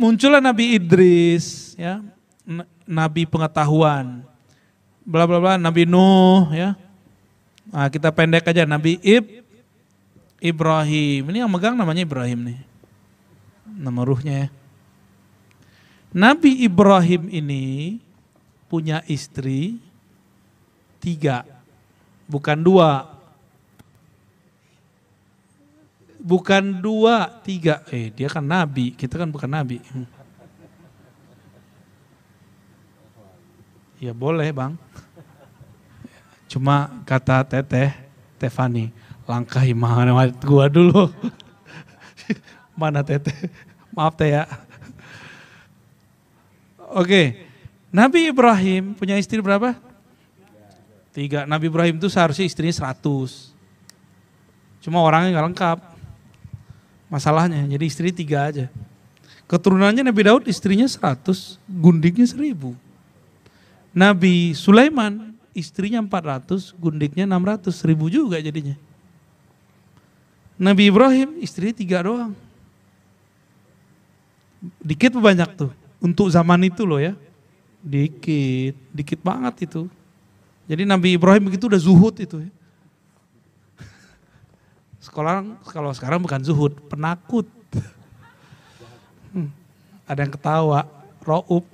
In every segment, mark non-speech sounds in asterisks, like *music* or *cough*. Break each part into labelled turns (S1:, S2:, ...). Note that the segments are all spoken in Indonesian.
S1: muncullah Nabi Idris, ya, Nabi pengetahuan, bla bla bla, Nabi Nuh, ya. Nah, kita pendek aja Nabi Ib Ibrahim. Ini yang megang namanya Ibrahim nih. Nama ruhnya ya. Nabi Ibrahim ini punya istri tiga, bukan dua. Bukan dua, tiga. Eh dia kan nabi, kita kan bukan nabi. Ya boleh bang. Cuma kata teteh, Tefani, langkahi mana gua dulu. *laughs* Mana teteh? Maaf teh ya. Oke, Nabi Ibrahim punya istri berapa? Tiga. Nabi Ibrahim itu seharusnya istrinya seratus. Cuma orangnya nggak lengkap. Masalahnya, jadi istri tiga aja. Keturunannya Nabi Daud istrinya seratus, gundiknya seribu. Nabi Sulaiman istrinya empat ratus, gundiknya enam ratus, seribu juga jadinya. Nabi Ibrahim istrinya tiga doang. Dikit banyak tuh. Untuk zaman itu loh ya. Dikit, dikit banget itu. Jadi Nabi Ibrahim begitu udah zuhud itu ya. Sekolah kalau sekarang bukan zuhud, penakut. Hmm, ada yang ketawa, ro'ub. *laughs*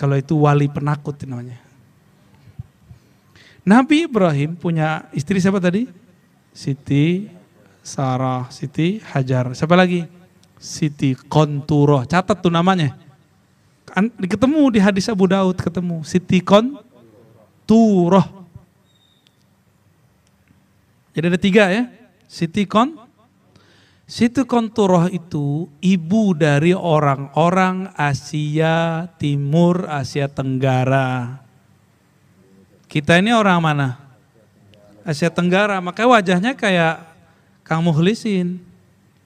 S1: kalau itu wali penakut namanya. Nabi Ibrahim punya istri siapa tadi? Siti Sarah, Siti Hajar. Siapa lagi? Siti Konturoh. Catat tuh namanya. Ketemu di hadis Abu Daud ketemu. Siti Konturoh. Jadi ada tiga ya. Siti Kon. Siti Konturoh itu ibu dari orang-orang Asia Timur, Asia Tenggara. Kita ini orang mana? Asia Tenggara, makanya wajahnya kayak Kang Muhlisin.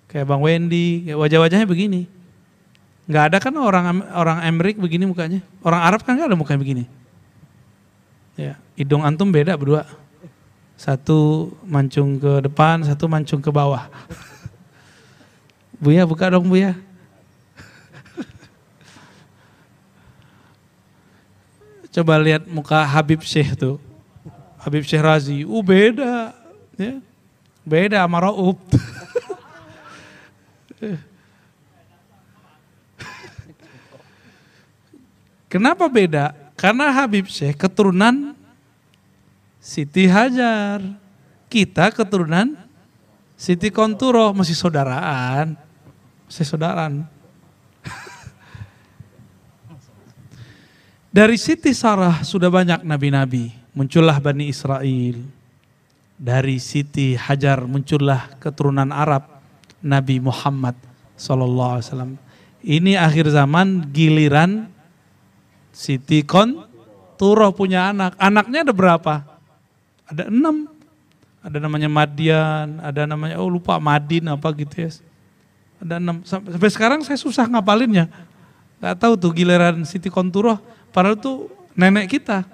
S1: Kayak Bang Wendy, wajah-wajahnya begini. Nggak ada kan orang orang Amerik begini mukanya. Orang Arab kan nggak ada mukanya begini. Ya, hidung antum beda berdua. Satu mancung ke depan, satu mancung ke bawah. Buya buka dong Buya. Coba lihat muka Habib Syekh tuh. Habib Syekh Razi, uh beda. Ya. Beda sama Raub. Kenapa beda? Karena Habib Syekh keturunan Siti Hajar. Kita keturunan Siti Konturo, masih saudaraan. Masih saudaraan. *laughs* Dari Siti Sarah sudah banyak nabi-nabi. Muncullah Bani Israel. Dari Siti Hajar muncullah keturunan Arab. Nabi Muhammad Sallallahu Alaihi Wasallam. Ini akhir zaman giliran Siti Kon Turoh punya anak. Anaknya ada berapa? Ada enam. Ada namanya Madian, ada namanya, oh lupa Madin apa gitu ya. Ada enam. Sampai sekarang saya susah ngapalinnya. Gak tahu tuh giliran Siti Konturoh. Padahal tuh nenek kita.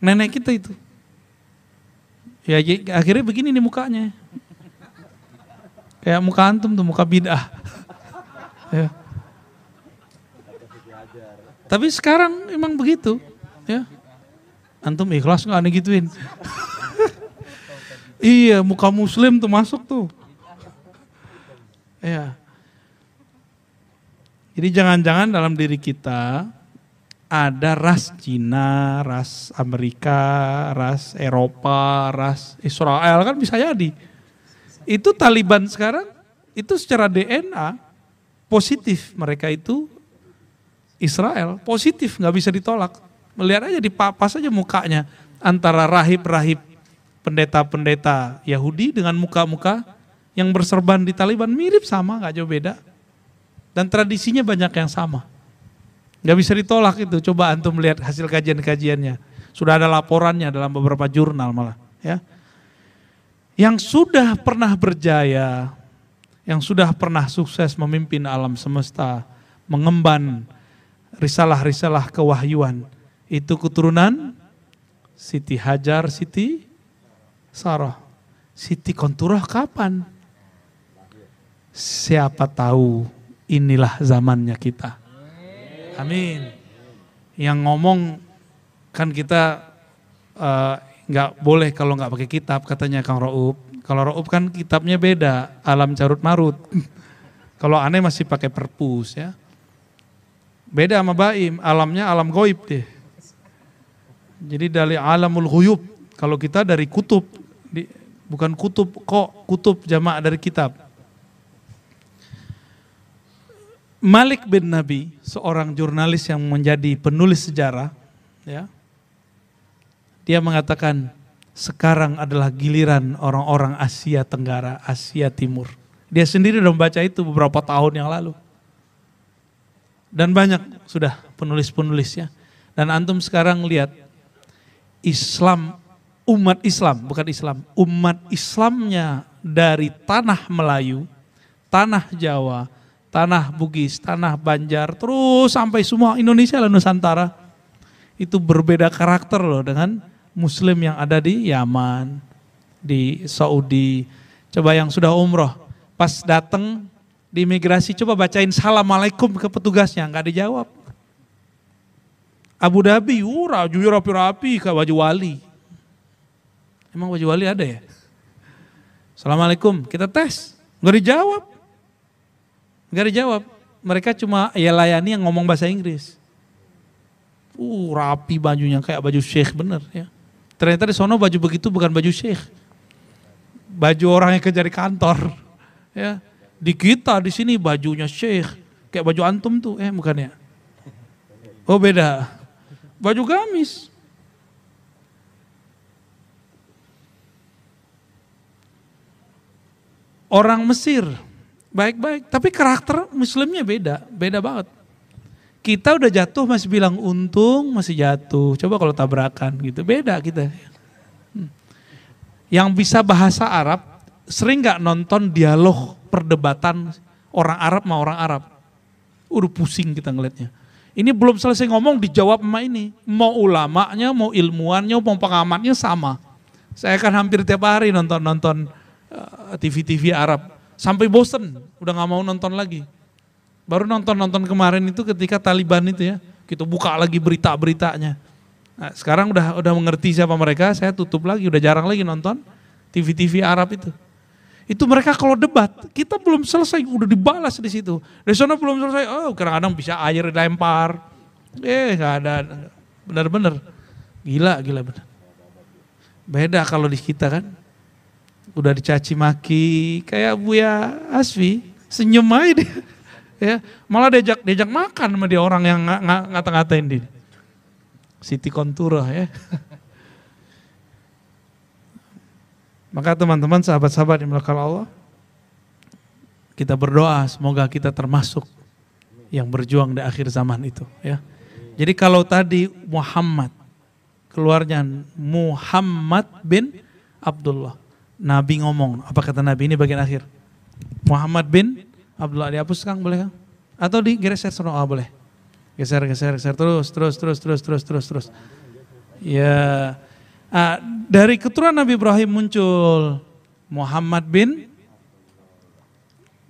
S1: Nenek kita itu. Ya akhirnya begini nih mukanya. Kayak muka antum tuh, muka bid'ah. *laughs* ya. Tapi sekarang emang begitu. ya. Antum ikhlas nggak aneh gituin. iya, muka muslim tuh masuk tuh. Ya. Jadi jangan-jangan dalam diri kita ada ras Cina, ras Amerika, ras Eropa, ras Israel kan bisa jadi. Itu Taliban sekarang itu secara DNA positif mereka itu Israel positif nggak bisa ditolak melihat aja di papas aja mukanya antara rahib-rahib pendeta-pendeta Yahudi dengan muka-muka yang berserban di Taliban mirip sama nggak jauh beda. Dan tradisinya banyak yang sama. Nggak bisa ditolak itu. Coba antum melihat hasil kajian-kajiannya. Sudah ada laporannya dalam beberapa jurnal malah ya. Yang sudah pernah berjaya, yang sudah pernah sukses memimpin alam semesta, mengemban risalah-risalah kewahyuan, itu keturunan Siti Hajar, Siti Sarah. Siti Konturah kapan? Siapa tahu inilah zamannya kita. Amin. Yang ngomong kan kita eh, nggak uh, boleh kalau nggak pakai kitab katanya Kang Raub. Kalau Raub kan kitabnya beda, alam carut marut. *laughs* kalau aneh masih pakai perpus ya. Beda sama Baim, alamnya alam goib deh. Jadi dari alamul ghuyub. Kalau kita dari kutub, di, bukan kutub kok, kutub jamak dari kitab. Malik bin Nabi, seorang jurnalis yang menjadi penulis sejarah, ya, dia mengatakan sekarang adalah giliran orang-orang Asia Tenggara, Asia Timur. Dia sendiri sudah membaca itu beberapa tahun yang lalu. Dan banyak sudah penulis-penulisnya. Dan antum sekarang lihat Islam, umat Islam, bukan Islam, umat Islamnya dari tanah Melayu, tanah Jawa, tanah Bugis, tanah Banjar, terus sampai semua Indonesia dan Nusantara. Itu berbeda karakter loh dengan muslim yang ada di Yaman, di Saudi. Coba yang sudah umroh, pas datang di imigrasi coba bacain assalamualaikum ke petugasnya, nggak dijawab. Abu Dhabi, uh, raju rapi-rapi kayak baju wali. Emang baju wali ada ya? Assalamualaikum, kita tes, nggak dijawab. Gak dijawab. Mereka cuma ya layani yang ngomong bahasa Inggris. Uh, rapi bajunya kayak baju syekh bener ya. Ternyata di sono baju begitu bukan baju syekh. Baju orang yang kerja di kantor. Ya. Di kita di sini bajunya syekh. Kayak baju antum tuh, eh bukan ya? Oh beda. Baju gamis. Orang Mesir baik-baik. Tapi karakter muslimnya beda, beda banget. Kita udah jatuh masih bilang untung masih jatuh. Coba kalau tabrakan gitu, beda kita. Hmm. Yang bisa bahasa Arab sering nggak nonton dialog perdebatan orang Arab sama orang Arab. Udah pusing kita ngeliatnya. Ini belum selesai ngomong dijawab sama ini. Mau ulamanya, mau ilmuannya, mau pengamatnya sama. Saya kan hampir tiap hari nonton-nonton eh, TV-TV Arab Sampai bosen, udah gak mau nonton lagi. Baru nonton-nonton kemarin itu ketika Taliban itu ya, kita buka lagi berita-beritanya. Nah, sekarang udah udah mengerti siapa mereka, saya tutup lagi, udah jarang lagi nonton TV-TV Arab itu. Itu mereka kalau debat, kita belum selesai, udah dibalas di situ. Di sana belum selesai, oh kadang-kadang bisa air dilempar. Eh gak ada, benar-benar. Gila, gila benar. Beda kalau di kita kan udah dicaci maki kayak Buya Asfi senyum aja dia *laughs* ya malah diajak diajak makan sama dia orang yang ngata-ngatain dia Siti Kontura ya *laughs* maka teman-teman sahabat-sahabat yang melakukan Allah kita berdoa semoga kita termasuk yang berjuang di akhir zaman itu ya jadi kalau tadi Muhammad keluarnya Muhammad bin Abdullah Nabi ngomong. Apa kata Nabi ini bagian akhir? Muhammad bin Abdullah dihapus Kang boleh Kang? Atau digeser sono ah, boleh. Geser geser geser terus terus terus terus terus terus terus. Ya. Ah, dari keturunan Nabi Ibrahim muncul Muhammad bin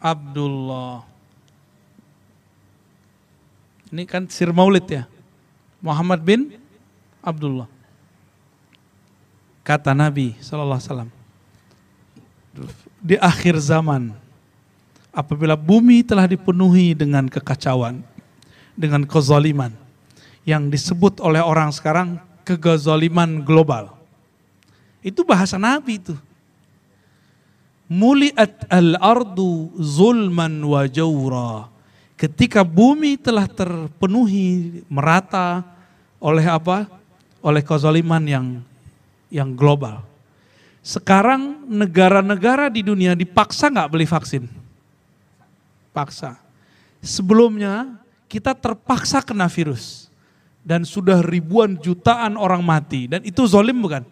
S1: Abdullah. Ini kan sir maulid ya. Muhammad bin Abdullah. Kata Nabi wasallam, di akhir zaman apabila bumi telah dipenuhi dengan kekacauan, dengan kezaliman yang disebut oleh orang sekarang kegazaliman global. Itu bahasa Nabi itu. Muliat al-ardu zulman wa jawra. Ketika bumi telah terpenuhi merata oleh apa? Oleh kezaliman yang yang global. Sekarang negara-negara di dunia dipaksa nggak beli vaksin? Paksa. Sebelumnya kita terpaksa kena virus. Dan sudah ribuan jutaan orang mati. Dan itu zolim bukan?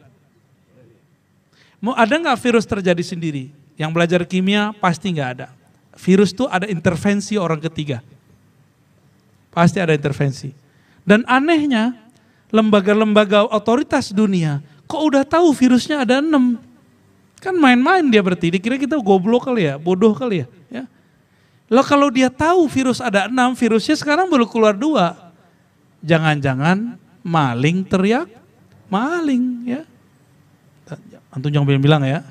S1: Mau ada nggak virus terjadi sendiri? Yang belajar kimia pasti nggak ada. Virus itu ada intervensi orang ketiga. Pasti ada intervensi. Dan anehnya, lembaga-lembaga otoritas dunia Kok udah tahu virusnya ada enam? Kan main-main dia berarti. Dikira kita goblok kali ya, bodoh kali ya. ya. Lo kalau dia tahu virus ada enam, virusnya sekarang baru keluar dua. Jangan-jangan maling teriak, maling ya. Antum jangan bilang-bilang ya.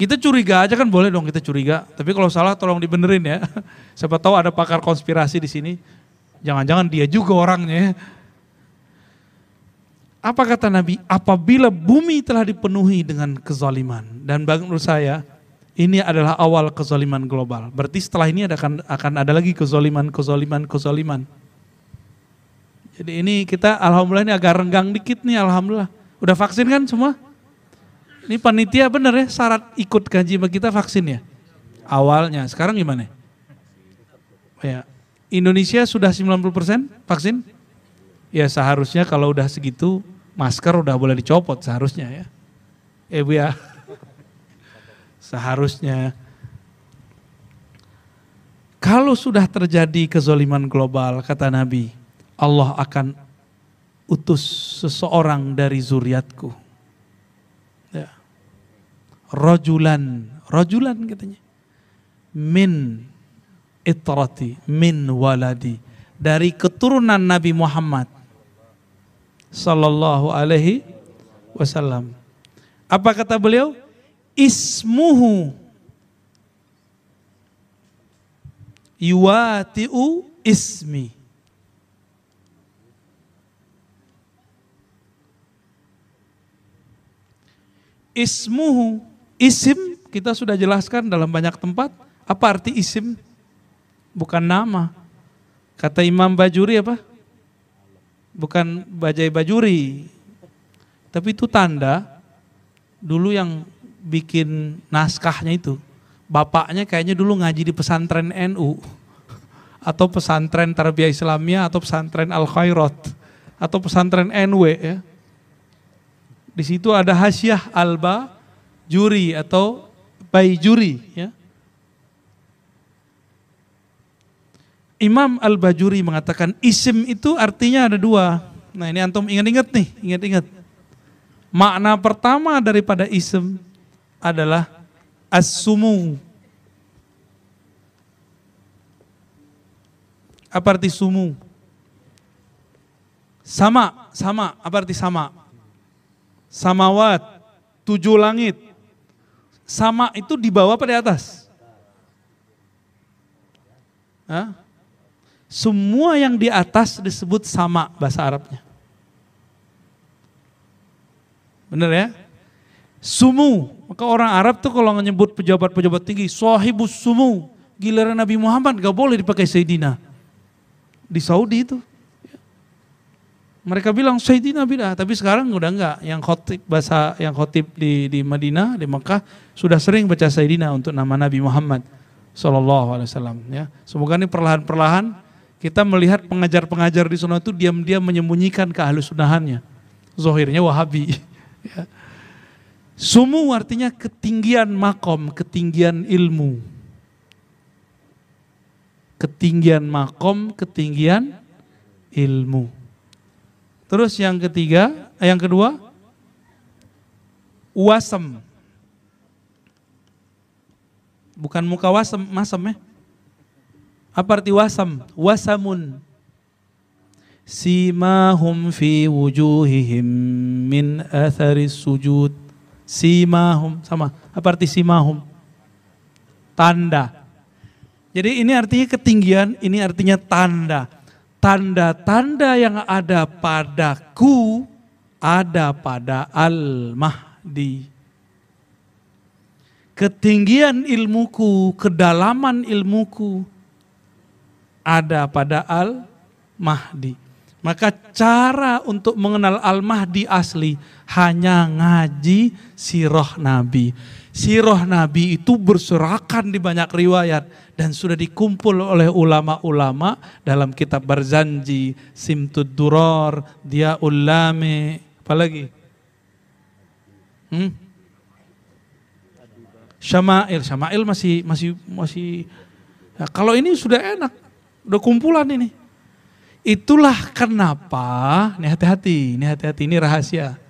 S1: Kita curiga aja kan boleh dong kita curiga. Tapi kalau salah tolong dibenerin ya. Siapa tahu ada pakar konspirasi di sini. Jangan-jangan dia juga orangnya ya. Apa kata Nabi? Apabila bumi telah dipenuhi dengan kezaliman. Dan menurut saya, ini adalah awal kezaliman global. Berarti setelah ini akan, akan ada lagi kezaliman, kezaliman, kezaliman. Jadi ini kita alhamdulillah ini agak renggang dikit nih alhamdulillah. Udah vaksin kan semua? Ini panitia bener ya syarat ikut gaji kita vaksin ya? Awalnya, sekarang gimana? Ya, Indonesia sudah 90% vaksin? Ya seharusnya kalau udah segitu masker udah boleh dicopot seharusnya ya. Eh Bu ya. *laughs* Seharusnya. Kalau sudah terjadi kezoliman global, kata Nabi, Allah akan utus seseorang dari zuriatku. Ya. Rojulan, rojulan katanya. Min itrati, min waladi. Dari keturunan Nabi Muhammad sallallahu alaihi wasallam. Apa kata beliau? Ismuhu yuwatiu ismi. Ismuhu, isim kita sudah jelaskan dalam banyak tempat. Apa arti isim? Bukan nama. Kata Imam Bajuri apa? bukan bajai bajuri, tapi itu tanda dulu yang bikin naskahnya itu. Bapaknya kayaknya dulu ngaji di pesantren NU atau pesantren Tarbiyah Islamia atau pesantren Al Khairat atau pesantren NW ya. Di situ ada hasyiah alba juri atau bay juri ya. Imam Al-Bajuri mengatakan isim itu artinya ada dua. Nah ini antum ingat-ingat nih, ingat-ingat. Makna pertama daripada isim adalah as-sumu. Apa arti sumu? Sama, sama. Apa arti sama? Samawat, tujuh langit. Sama itu di bawah pada atas? Hah? Semua yang di atas disebut sama bahasa Arabnya. Benar ya? Sumu. Maka orang Arab tuh kalau menyebut pejabat-pejabat tinggi, sahibus sumu. Giliran Nabi Muhammad gak boleh dipakai Sayyidina. Di Saudi itu. Mereka bilang Sayyidina bidah, tapi sekarang udah enggak. Yang khotib bahasa yang khotib di di Madinah, di Mekah sudah sering baca Sayyidina untuk nama Nabi Muhammad Sallallahu Alaihi Wasallam. Ya, semoga ini perlahan-perlahan kita melihat pengajar-pengajar di sana itu diam-diam menyembunyikan kehalusunahannya. Zohirnya wahabi. *laughs* Ya. Sumu artinya ketinggian makom, ketinggian ilmu. Ketinggian makom, ketinggian ilmu. Terus yang ketiga, eh, yang kedua, wasem. Bukan muka wasem, masem ya apa arti wasam? Wasamun. Simahum fi wujuhihim min atharis sujud. Simahum. Sama. Apa arti simahum? Tanda. Jadi ini artinya ketinggian, ini artinya tanda. Tanda-tanda yang ada padaku ada pada Al-Mahdi. Ketinggian ilmuku, kedalaman ilmuku, ada pada Al-Mahdi. Maka cara untuk mengenal Al-Mahdi asli hanya ngaji sirah Nabi. Sirah Nabi itu berserakan di banyak riwayat dan sudah dikumpul oleh ulama-ulama dalam kitab Barzanji, Simtud Duror, Dia Ulame, apalagi? Hmm? Syama'il, Syama'il masih masih masih ya, kalau ini sudah enak Udah kumpulan ini. Itulah kenapa, ini hati-hati, ini hati-hati, ini rahasia.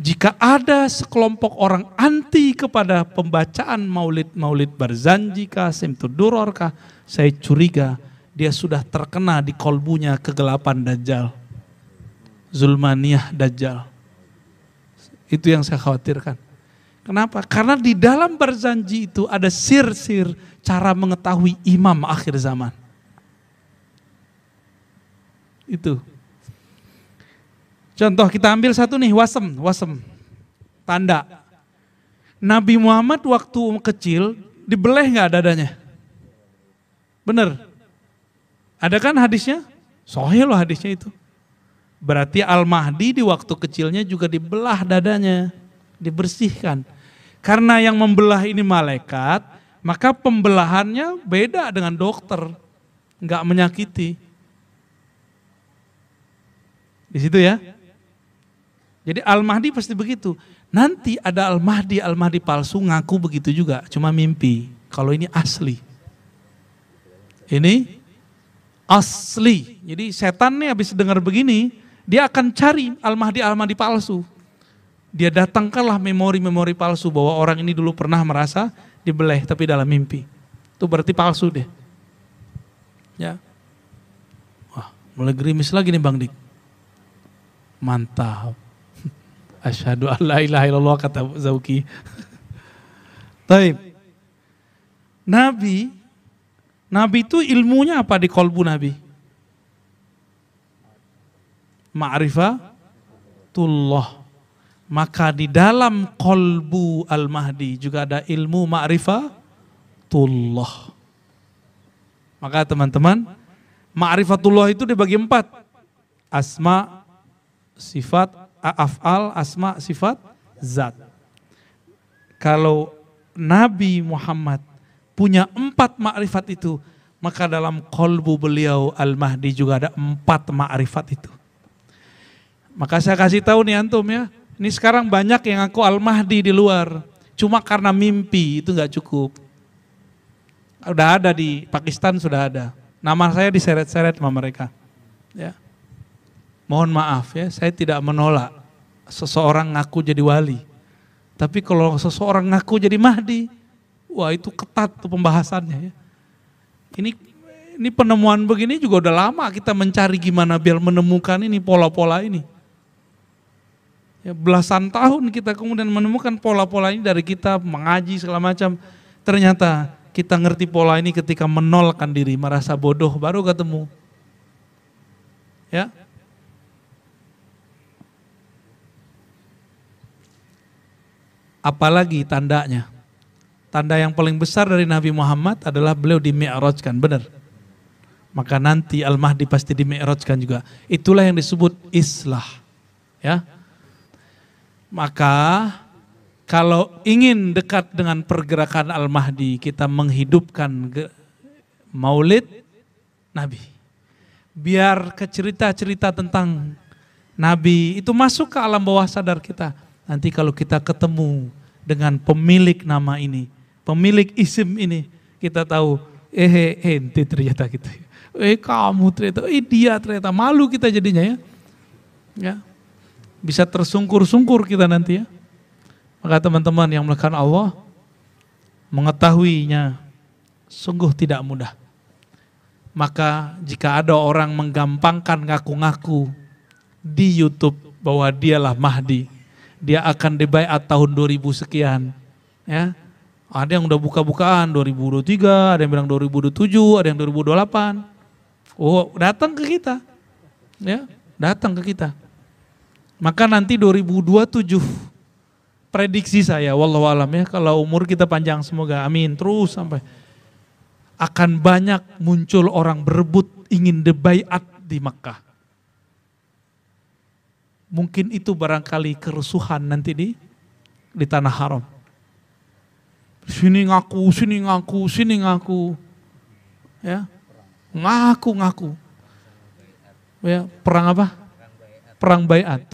S1: Jika ada sekelompok orang anti kepada pembacaan maulid-maulid Barzanji kah, Simtuduror kah, saya curiga dia sudah terkena di kolbunya kegelapan Dajjal. Zulmaniyah Dajjal. Itu yang saya khawatirkan. Kenapa? Karena di dalam Barzanji itu ada sir-sir cara mengetahui imam akhir zaman. Itu. Contoh kita ambil satu nih, wasem, wasem. Tanda. Nabi Muhammad waktu kecil dibeleh nggak dadanya? Bener. Ada kan hadisnya? Sohih loh hadisnya itu. Berarti Al-Mahdi di waktu kecilnya juga dibelah dadanya, dibersihkan. Karena yang membelah ini malaikat, maka pembelahannya beda dengan dokter, nggak menyakiti. Di situ ya. Jadi Al-Mahdi pasti begitu. Nanti ada Al-Mahdi, Al-Mahdi palsu ngaku begitu juga, cuma mimpi. Kalau ini asli. Ini asli. Jadi setan nih habis dengar begini, dia akan cari Al-Mahdi Al-Mahdi palsu. Dia datangkanlah memori-memori palsu bahwa orang ini dulu pernah merasa dibeleh tapi dalam mimpi. Itu berarti palsu deh. Ya. Wah, mulai gerimis lagi nih Bang Dik. Mantap. Asyhadu an la ilaha illallah kata Zauki. Taib. *laughs* Nabi Nabi itu ilmunya apa di kolbu Nabi? ma'rifatullah. Maka di dalam kolbu Al-Mahdi juga ada ilmu ma'rifatullah. Maka teman-teman, ma'rifatullah itu dibagi empat. Asma, sifat, af'al, asma, sifat, zat. Kalau Nabi Muhammad punya empat ma'rifat itu, maka dalam kolbu beliau Al-Mahdi juga ada empat ma'rifat itu. Maka saya kasih tahu nih antum ya, ini sekarang banyak yang aku Al-Mahdi di luar. Cuma karena mimpi itu nggak cukup. Udah ada di Pakistan sudah ada. Nama saya diseret-seret sama mereka. Ya. Mohon maaf ya, saya tidak menolak seseorang ngaku jadi wali. Tapi kalau seseorang ngaku jadi Mahdi, wah itu ketat tuh pembahasannya ya. Ini ini penemuan begini juga udah lama kita mencari gimana biar menemukan ini pola-pola ini. Ya, belasan tahun kita kemudian menemukan pola-pola ini dari kita mengaji segala macam. Ternyata kita ngerti pola ini ketika menolkan diri, merasa bodoh, baru ketemu. Ya. Apalagi tandanya. Tanda yang paling besar dari Nabi Muhammad adalah beliau di Mi'rajkan, benar. Maka nanti Al-Mahdi pasti di Mi'rajkan juga. Itulah yang disebut islah. Ya, maka kalau ingin dekat dengan pergerakan Al-Mahdi, kita menghidupkan maulid Nabi. Biar cerita-cerita tentang Nabi itu masuk ke alam bawah sadar kita. Nanti kalau kita ketemu dengan pemilik nama ini, pemilik isim ini, kita tahu, eh ente ternyata gitu. Eh kamu ternyata, eh dia ternyata, malu kita jadinya ya. Ya, bisa tersungkur-sungkur kita nanti ya. Maka teman-teman yang melakukan Allah mengetahuinya sungguh tidak mudah. Maka jika ada orang menggampangkan ngaku-ngaku di YouTube bahwa dialah Mahdi, dia akan dibaiat tahun 2000 sekian. Ya. Ada yang udah buka-bukaan 2023, ada yang bilang 2027, ada yang 2028. Oh, datang ke kita. Ya, datang ke kita. Maka nanti 2027 prediksi saya wallahu alam ya kalau umur kita panjang semoga amin terus sampai akan banyak muncul orang berebut ingin debaiat di Makkah. Mungkin itu barangkali kerusuhan nanti di di tanah haram. Sini ngaku, sini ngaku, sini ngaku. Ya. Ngaku, ngaku. Ya, perang apa? Perang bayat.